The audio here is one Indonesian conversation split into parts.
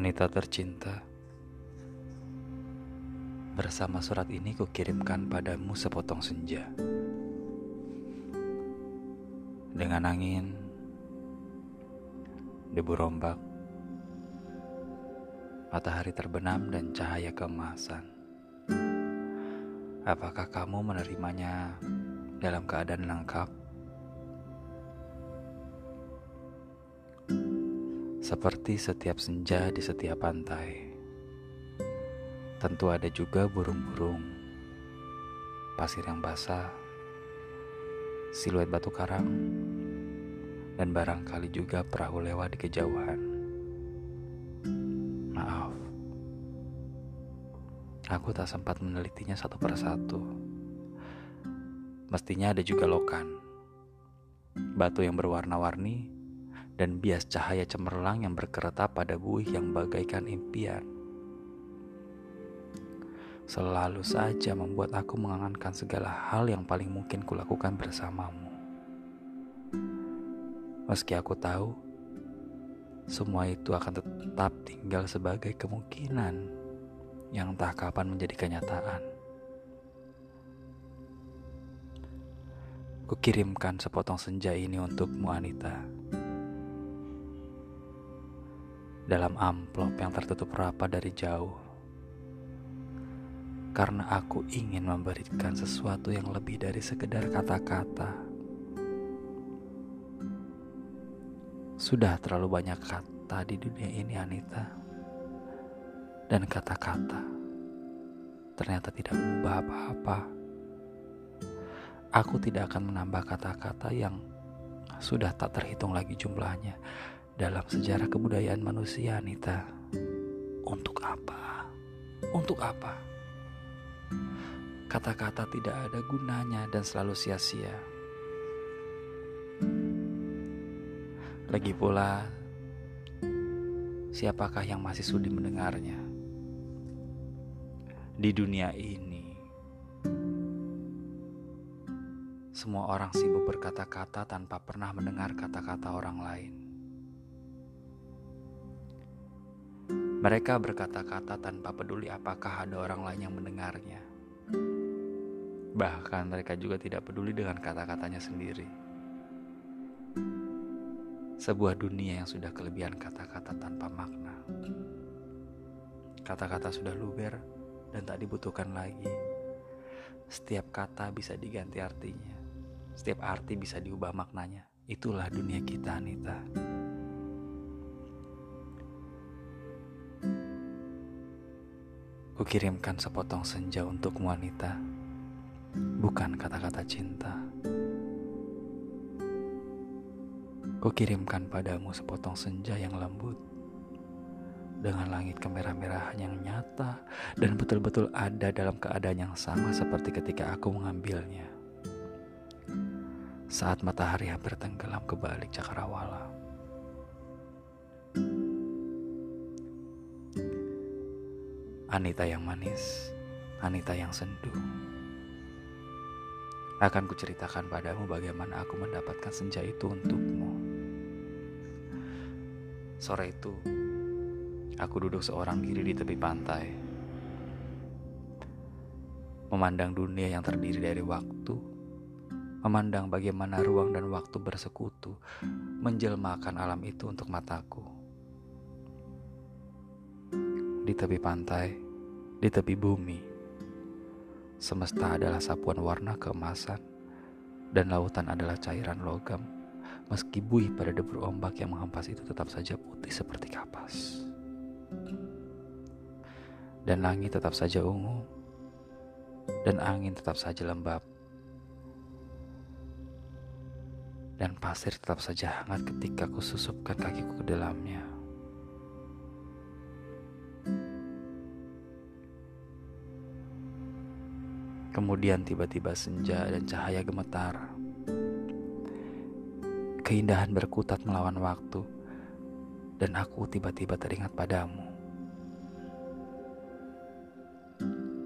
Anita tercinta. Bersama surat ini kukirimkan padamu sepotong senja. Dengan angin Debu rombak Matahari terbenam dan cahaya keemasan Apakah kamu menerimanya dalam keadaan lengkap? Seperti setiap senja di setiap pantai, tentu ada juga burung-burung, pasir yang basah, siluet batu karang, dan barangkali juga perahu lewat di kejauhan. Maaf, aku tak sempat menelitinya satu persatu. Mestinya ada juga lokan, batu yang berwarna-warni dan bias cahaya cemerlang yang berkeretap pada buih yang bagaikan impian. Selalu saja membuat aku mengangankan segala hal yang paling mungkin kulakukan bersamamu. Meski aku tahu, semua itu akan tetap tinggal sebagai kemungkinan yang entah kapan menjadi kenyataan. Kukirimkan sepotong senja ini untukmu Anita dalam amplop yang tertutup rapat dari jauh. Karena aku ingin memberikan sesuatu yang lebih dari sekedar kata-kata. Sudah terlalu banyak kata di dunia ini, Anita. Dan kata-kata ternyata tidak mengubah apa-apa. Aku tidak akan menambah kata-kata yang sudah tak terhitung lagi jumlahnya dalam sejarah kebudayaan manusia, Anita. Untuk apa? Untuk apa? Kata-kata tidak ada gunanya dan selalu sia-sia. Lagi pula, siapakah yang masih sudi mendengarnya? Di dunia ini, semua orang sibuk berkata-kata tanpa pernah mendengar kata-kata orang lain. Mereka berkata-kata tanpa peduli apakah ada orang lain yang mendengarnya. Bahkan mereka juga tidak peduli dengan kata-katanya sendiri. Sebuah dunia yang sudah kelebihan kata-kata tanpa makna. Kata-kata sudah luber dan tak dibutuhkan lagi. Setiap kata bisa diganti artinya. Setiap arti bisa diubah maknanya. Itulah dunia kita, Anita. Kukirimkan sepotong senja untuk wanita, bukan kata-kata cinta. Kukirimkan padamu sepotong senja yang lembut, dengan langit kemerah-merahan yang nyata dan betul-betul ada dalam keadaan yang sama seperti ketika aku mengambilnya. Saat matahari hampir tenggelam ke balik cakrawala. Anita yang manis, Anita yang sendu. Akan kuceritakan padamu bagaimana aku mendapatkan senja itu untukmu. Sore itu, aku duduk seorang diri di tepi pantai. Memandang dunia yang terdiri dari waktu, memandang bagaimana ruang dan waktu bersekutu, menjelmakan alam itu untuk mataku di tepi pantai, di tepi bumi. Semesta adalah sapuan warna keemasan, dan lautan adalah cairan logam. Meski buih pada debur ombak yang menghempas itu tetap saja putih seperti kapas. Dan langit tetap saja ungu, dan angin tetap saja lembab. Dan pasir tetap saja hangat ketika ku susupkan kakiku ke dalamnya. Kemudian tiba-tiba senja dan cahaya gemetar. Keindahan berkutat melawan waktu, dan aku tiba-tiba teringat padamu.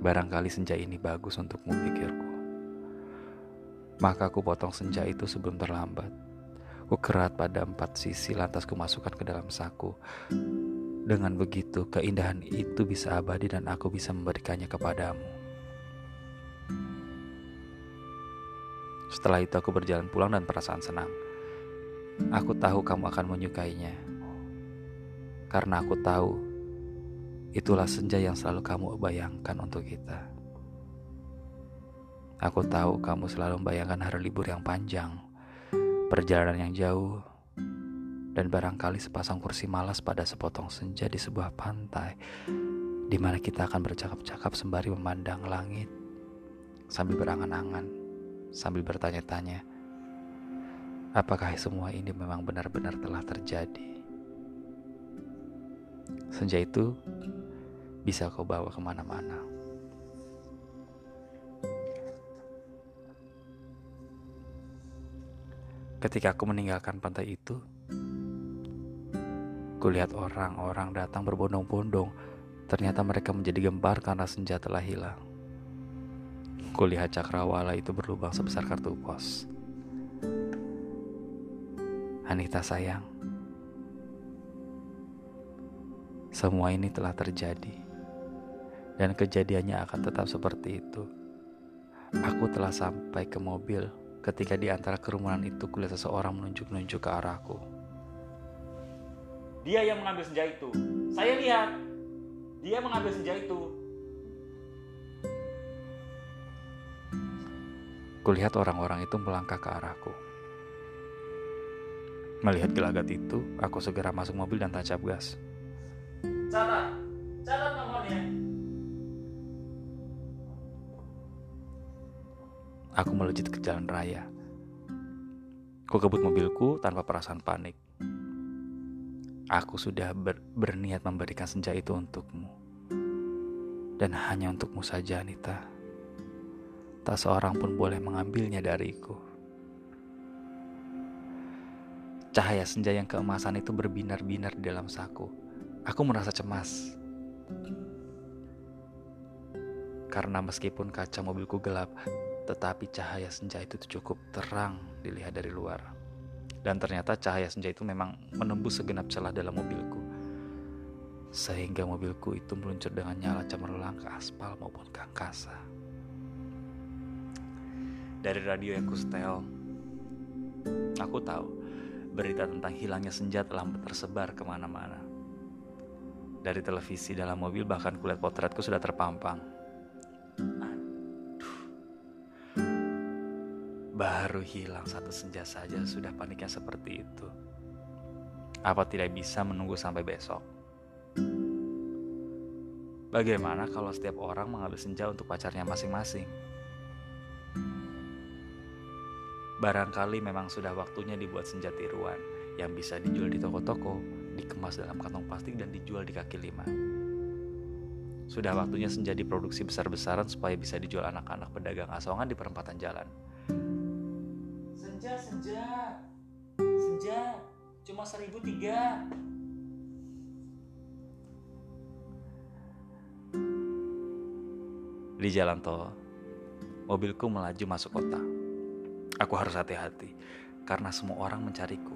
Barangkali senja ini bagus untukmu pikirku. Maka aku potong senja itu sebelum terlambat. Ku kerat pada empat sisi lantas kumasukkan ke dalam saku. Dengan begitu, keindahan itu bisa abadi dan aku bisa memberikannya kepadamu. Setelah itu aku berjalan pulang dan perasaan senang. Aku tahu kamu akan menyukainya. Karena aku tahu itulah senja yang selalu kamu bayangkan untuk kita. Aku tahu kamu selalu membayangkan hari libur yang panjang, perjalanan yang jauh, dan barangkali sepasang kursi malas pada sepotong senja di sebuah pantai di mana kita akan bercakap-cakap sembari memandang langit sambil berangan-angan sambil bertanya-tanya apakah semua ini memang benar-benar telah terjadi senja itu bisa kau bawa ke mana-mana ketika aku meninggalkan pantai itu Kulihat orang-orang datang berbondong-bondong. Ternyata mereka menjadi gempar karena senjata telah hilang. Kulihat cakrawala itu berlubang sebesar kartu pos. Anita sayang, semua ini telah terjadi, dan kejadiannya akan tetap seperti itu. Aku telah sampai ke mobil ketika di antara kerumunan itu kulihat seseorang menunjuk-nunjuk ke arahku. Dia yang mengambil senjata itu. Saya lihat. Dia mengambil senjata itu. Kulihat orang-orang itu melangkah ke arahku. Melihat gelagat itu, aku segera masuk mobil dan tancap gas. Catat, catat nomornya. Aku melejit ke jalan raya. Ku kebut mobilku tanpa perasaan panik. Aku sudah ber berniat memberikan senja itu untukmu. Dan hanya untukmu saja, Anita. Tak seorang pun boleh mengambilnya dariku. Cahaya senja yang keemasan itu berbinar-binar di dalam saku. Aku merasa cemas. Karena meskipun kaca mobilku gelap, tetapi cahaya senja itu cukup terang dilihat dari luar. Dan ternyata cahaya senja itu memang menembus segenap celah dalam mobilku. Sehingga mobilku itu meluncur dengan nyala cemerlang ke aspal maupun ke angkasa. Dari radio yang kustel, aku tahu berita tentang hilangnya senja telah tersebar ke mana-mana. Dari televisi dalam mobil bahkan kulihat potretku sudah terpampang. Baru hilang satu senja saja sudah paniknya seperti itu. Apa tidak bisa menunggu sampai besok? Bagaimana kalau setiap orang mengambil senja untuk pacarnya masing-masing? Barangkali memang sudah waktunya dibuat senja tiruan yang bisa dijual di toko-toko, dikemas dalam kantong plastik dan dijual di kaki lima. Sudah waktunya senja diproduksi besar-besaran supaya bisa dijual anak-anak pedagang asongan di perempatan jalan. Senja senja. Senja. Cuma seribu tiga. Di jalan tol mobilku melaju masuk kota aku harus hati-hati karena semua orang mencariku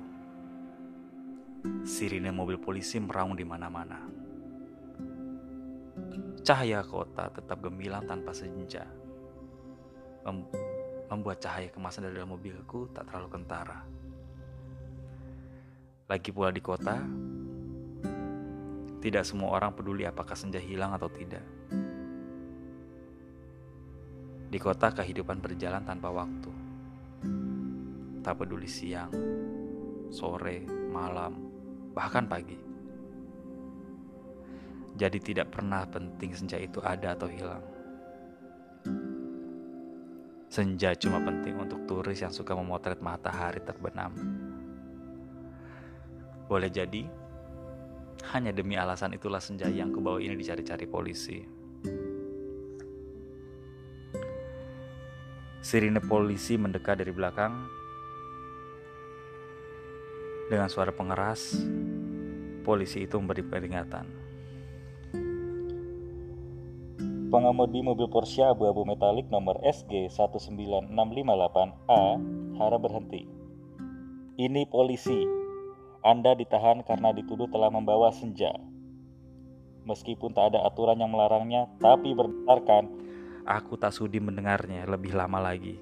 sirine mobil polisi meraung di mana-mana cahaya kota tetap gemilang tanpa senja membuat cahaya kemasan dari dalam mobilku tak terlalu kentara. Lagi pula di kota, tidak semua orang peduli apakah senja hilang atau tidak. Di kota kehidupan berjalan tanpa waktu. Tak peduli siang, sore, malam, bahkan pagi. Jadi tidak pernah penting senja itu ada atau hilang. Senja cuma penting untuk turis yang suka memotret matahari terbenam. Boleh jadi, hanya demi alasan itulah senja yang kubawa ini dicari-cari polisi. Sirine polisi mendekat dari belakang dengan suara pengeras. Polisi itu memberi peringatan. Pengemudi mobil Porsche abu-abu metalik nomor SG 19658A harap berhenti. Ini polisi. Anda ditahan karena dituduh telah membawa senja. meskipun tak ada aturan yang melarangnya, tapi berdasarkan Aku tak sudi mendengarnya lebih lama lagi.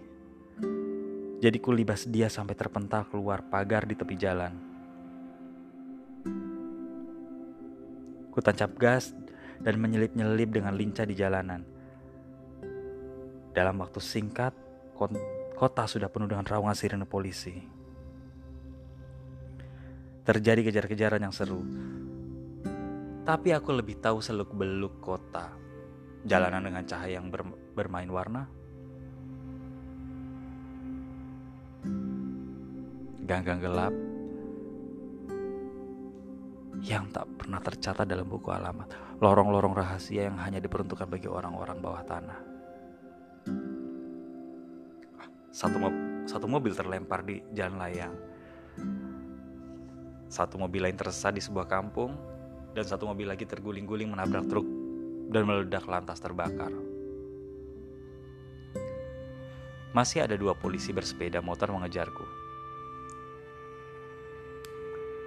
Jadi kulibas dia sampai terpental keluar pagar di tepi jalan. Ku tancap gas dan menyelip-nyelip dengan lincah di jalanan. Dalam waktu singkat, kota sudah penuh dengan raungan sirene polisi. Terjadi kejar-kejaran yang seru. Tapi aku lebih tahu seluk-beluk kota jalanan dengan cahaya yang ber, bermain warna. Ganggang gelap yang tak pernah tercatat dalam buku alamat. Lorong-lorong rahasia yang hanya diperuntukkan bagi orang-orang bawah tanah. Satu, mo satu mobil terlempar di jalan layang. Satu mobil lain tersesat di sebuah kampung dan satu mobil lagi terguling-guling menabrak truk dan meledak lantas terbakar. Masih ada dua polisi bersepeda motor mengejarku.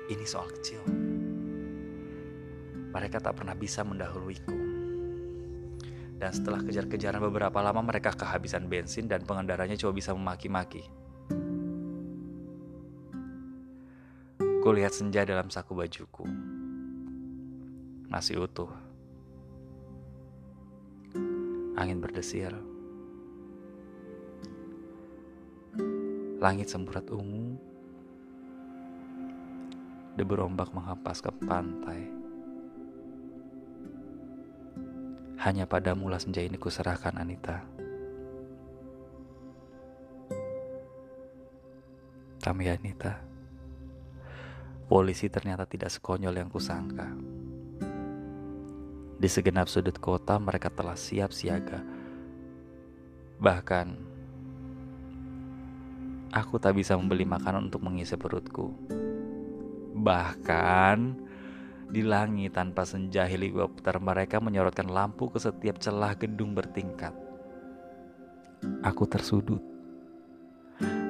Ini soal kecil. Mereka tak pernah bisa mendahuluiku. Dan setelah kejar-kejaran beberapa lama mereka kehabisan bensin dan pengendaranya cuma bisa memaki-maki. Kulihat senja dalam saku bajuku. Masih utuh angin berdesir. Langit semburat ungu, debu ombak menghempas ke pantai. Hanya padamu lah senja ini kuserahkan Anita. Kami Anita. Polisi ternyata tidak sekonyol yang kusangka. Di segenap sudut kota mereka telah siap siaga. Bahkan aku tak bisa membeli makanan untuk mengisi perutku. Bahkan di langit tanpa senja helikopter mereka menyorotkan lampu ke setiap celah gedung bertingkat. Aku tersudut.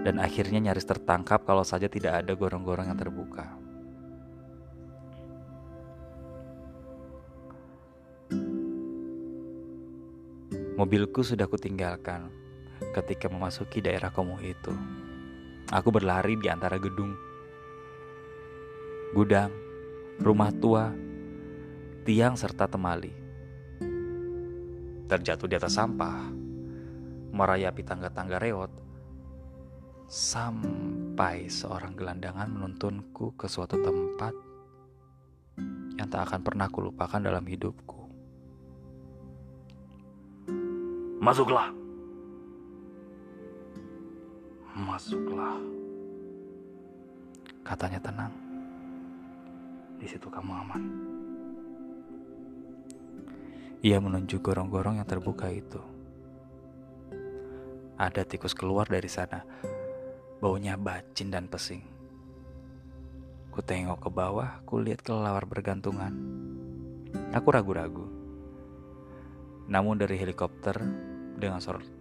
Dan akhirnya nyaris tertangkap kalau saja tidak ada gorong-gorong yang terbuka. Mobilku sudah kutinggalkan ketika memasuki daerah kumuh itu. Aku berlari di antara gedung, gudang, rumah tua, tiang serta temali. Terjatuh di atas sampah, merayapi tangga-tangga reot, sampai seorang gelandangan menuntunku ke suatu tempat yang tak akan pernah kulupakan dalam hidupku. Masuklah. Masuklah. Katanya tenang. Di situ kamu aman. Ia menunjuk gorong-gorong yang terbuka itu. Ada tikus keluar dari sana. Baunya bacin dan pesing. Ku tengok ke bawah, ku lihat kelelawar bergantungan. Aku ragu-ragu. Namun dari helikopter dengan sorot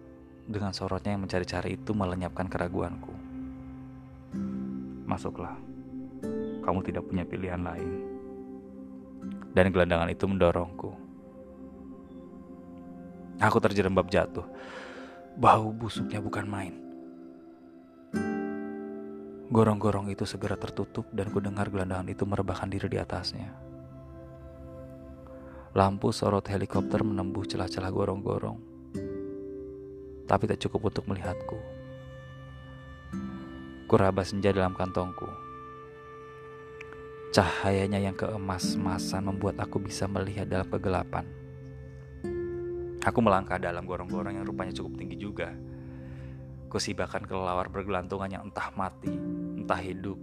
dengan sorotnya yang mencari-cari itu melenyapkan keraguanku. Masuklah. Kamu tidak punya pilihan lain. Dan gelandangan itu mendorongku. Aku terjerembab jatuh. Bau busuknya bukan main. Gorong-gorong itu segera tertutup dan ku dengar gelandangan itu merebahkan diri di atasnya. Lampu sorot helikopter menembus celah-celah gorong-gorong tapi tak cukup untuk melihatku. Kuraba senja dalam kantongku. Cahayanya yang keemas-emasan membuat aku bisa melihat dalam kegelapan. Aku melangkah dalam gorong-gorong yang rupanya cukup tinggi juga. Kusibakan kelelawar bergelantungan yang entah mati, entah hidup.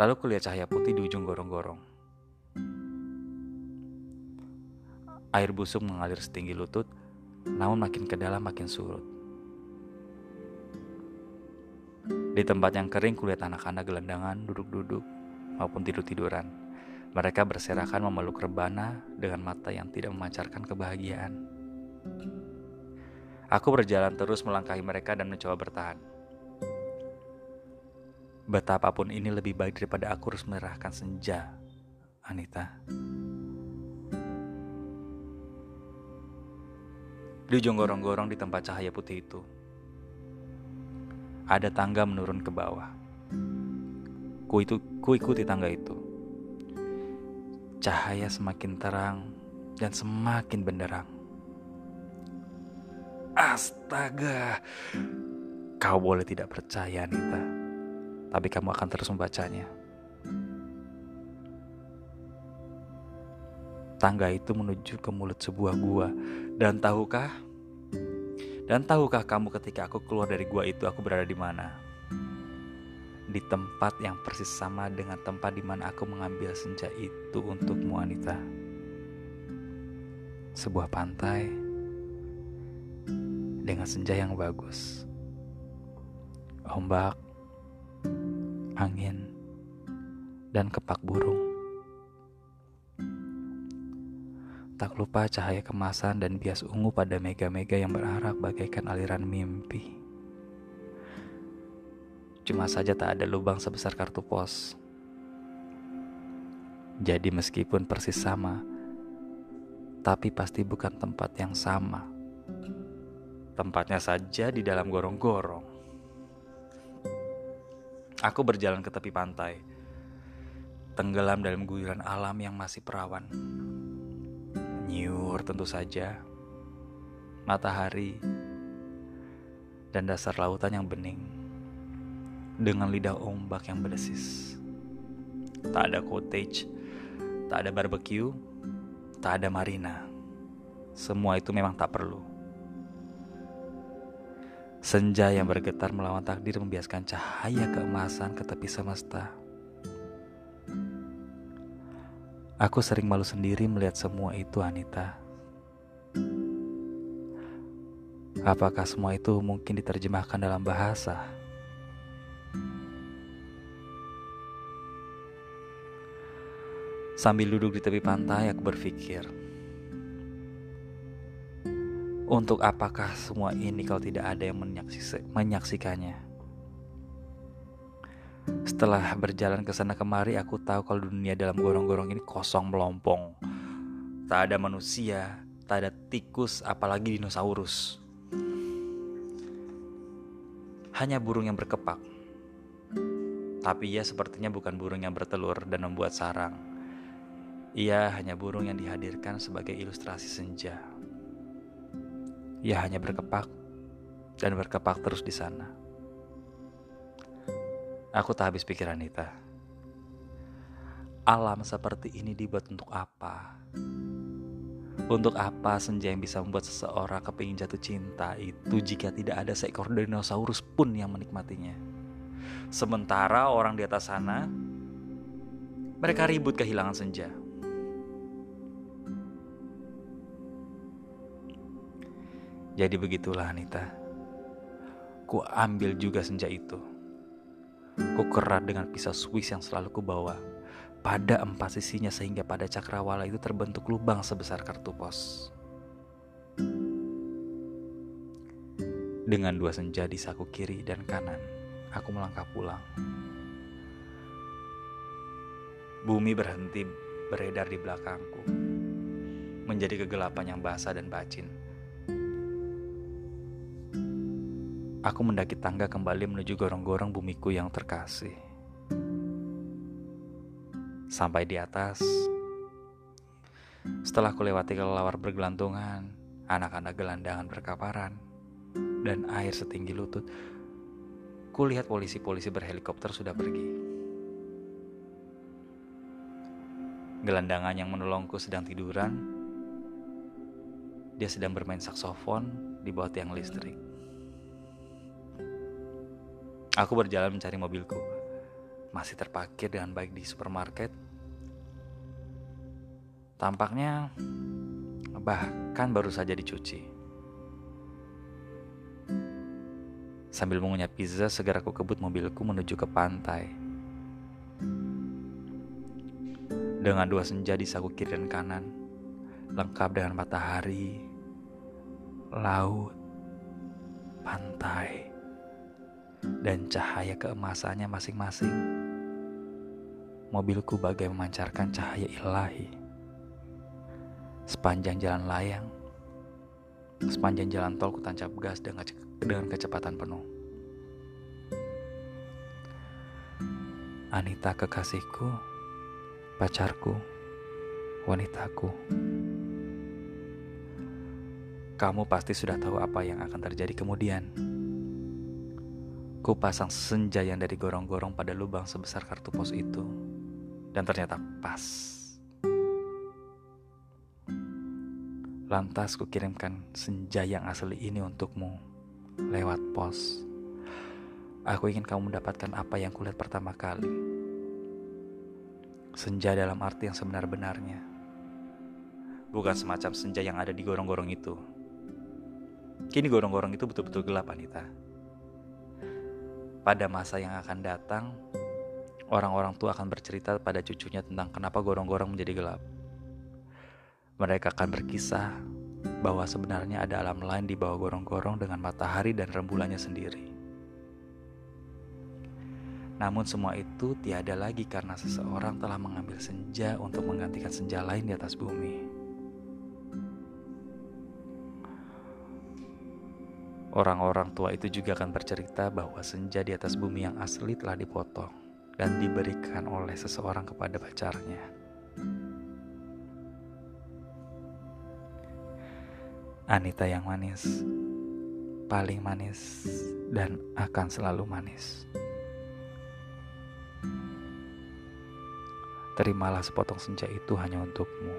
Lalu kulihat cahaya putih di ujung gorong-gorong. Air busuk mengalir setinggi lutut namun makin ke dalam makin surut. Di tempat yang kering kulihat anak-anak gelandangan duduk-duduk maupun tidur-tiduran. Mereka berserakan memeluk rebana dengan mata yang tidak memancarkan kebahagiaan. Aku berjalan terus melangkahi mereka dan mencoba bertahan. Betapapun ini lebih baik daripada aku harus menyerahkan senja, Anita. Di ujung gorong-gorong di tempat cahaya putih itu, ada tangga menurun ke bawah. Ku, itu, ku ikuti tangga itu. Cahaya semakin terang dan semakin benderang. Astaga, kau boleh tidak percaya, Anita, tapi kamu akan terus membacanya. Tangga itu menuju ke mulut sebuah gua. Dan tahukah? Dan tahukah kamu ketika aku keluar dari gua itu aku berada di mana? Di tempat yang persis sama dengan tempat di mana aku mengambil senja itu untukmu Anita. Sebuah pantai dengan senja yang bagus. Ombak, angin, dan kepak burung. Tak lupa cahaya kemasan dan bias ungu pada mega-mega yang berarak bagaikan aliran mimpi. Cuma saja tak ada lubang sebesar kartu pos. Jadi meskipun persis sama, tapi pasti bukan tempat yang sama. Tempatnya saja di dalam gorong-gorong. Aku berjalan ke tepi pantai, tenggelam dalam guyuran alam yang masih perawan nyiur tentu saja, matahari, dan dasar lautan yang bening dengan lidah ombak yang berdesis. Tak ada cottage, tak ada barbecue, tak ada marina. Semua itu memang tak perlu. Senja yang bergetar melawan takdir membiaskan cahaya keemasan ke tepi semesta. Aku sering malu sendiri melihat semua itu, Anita. Apakah semua itu mungkin diterjemahkan dalam bahasa? Sambil duduk di tepi pantai, aku berpikir, untuk apakah semua ini kalau tidak ada yang menyaksikannya? Setelah berjalan ke sana kemari, aku tahu kalau dunia dalam gorong-gorong ini kosong melompong. Tak ada manusia, tak ada tikus, apalagi dinosaurus. Hanya burung yang berkepak. Tapi ia sepertinya bukan burung yang bertelur dan membuat sarang. Ia hanya burung yang dihadirkan sebagai ilustrasi senja. Ia hanya berkepak dan berkepak terus di sana. Aku tak habis pikir Anita. Alam seperti ini dibuat untuk apa? Untuk apa senja yang bisa membuat seseorang kepingin jatuh cinta itu jika tidak ada seekor dinosaurus pun yang menikmatinya? Sementara orang di atas sana, mereka ribut kehilangan senja. Jadi begitulah Anita. Ku ambil juga senja itu Ku kerat dengan pisau Swiss yang selalu kubawa. Pada empat sisinya sehingga pada cakrawala itu terbentuk lubang sebesar kartu pos. Dengan dua senja di saku kiri dan kanan, aku melangkah pulang. Bumi berhenti beredar di belakangku, menjadi kegelapan yang basah dan bacin. Aku mendaki tangga kembali menuju gorong-gorong bumiku yang terkasih. Sampai di atas, setelah kulewati kelelawar bergelantungan, anak-anak gelandangan berkaparan, dan air setinggi lutut, kulihat polisi-polisi berhelikopter sudah pergi. Gelandangan yang menolongku sedang tiduran, dia sedang bermain saksofon di bawah tiang listrik. Aku berjalan mencari mobilku. Masih terparkir dengan baik di supermarket. Tampaknya bahkan baru saja dicuci. Sambil mengunyah pizza, segera aku kebut mobilku menuju ke pantai. Dengan dua senja di saku kiri dan kanan, lengkap dengan matahari, laut, pantai dan cahaya keemasannya masing-masing. Mobilku bagai memancarkan cahaya ilahi. Sepanjang jalan layang, Sepanjang jalan tol ku tancap gas dengan, dengan kecepatan penuh. Anita kekasihku, pacarku, wanitaku. Kamu pasti sudah tahu apa yang akan terjadi kemudian. Ku pasang senja yang dari gorong-gorong pada lubang sebesar kartu pos itu. Dan ternyata pas. Lantas kukirimkan senja yang asli ini untukmu lewat pos. Aku ingin kamu mendapatkan apa yang kulihat pertama kali. Senja dalam arti yang sebenar-benarnya. Bukan semacam senja yang ada di gorong-gorong itu. Kini gorong-gorong itu betul-betul gelap, Anita. Pada masa yang akan datang, orang-orang tua akan bercerita pada cucunya tentang kenapa gorong-gorong menjadi gelap. Mereka akan berkisah bahwa sebenarnya ada alam lain di bawah gorong-gorong dengan matahari dan rembulannya sendiri. Namun semua itu tiada lagi karena seseorang telah mengambil senja untuk menggantikan senja lain di atas bumi. Orang-orang tua itu juga akan bercerita bahwa senja di atas bumi yang asli telah dipotong dan diberikan oleh seseorang kepada pacarnya. Anita yang manis, paling manis, dan akan selalu manis. Terimalah sepotong senja itu hanya untukmu.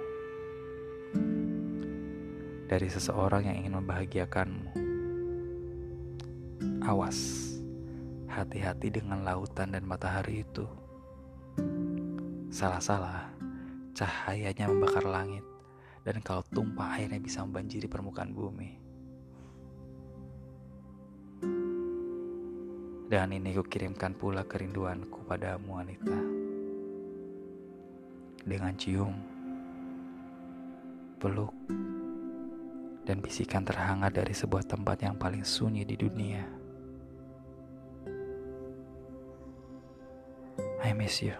Dari seseorang yang ingin membahagiakanmu. Awas, hati-hati dengan lautan dan matahari itu. Salah-salah, cahayanya membakar langit dan kalau tumpah airnya bisa membanjiri permukaan bumi. Dan ini kukirimkan pula kerinduanku padamu wanita. Dengan cium, peluk, dan bisikan terhangat dari sebuah tempat yang paling sunyi di dunia. I miss you.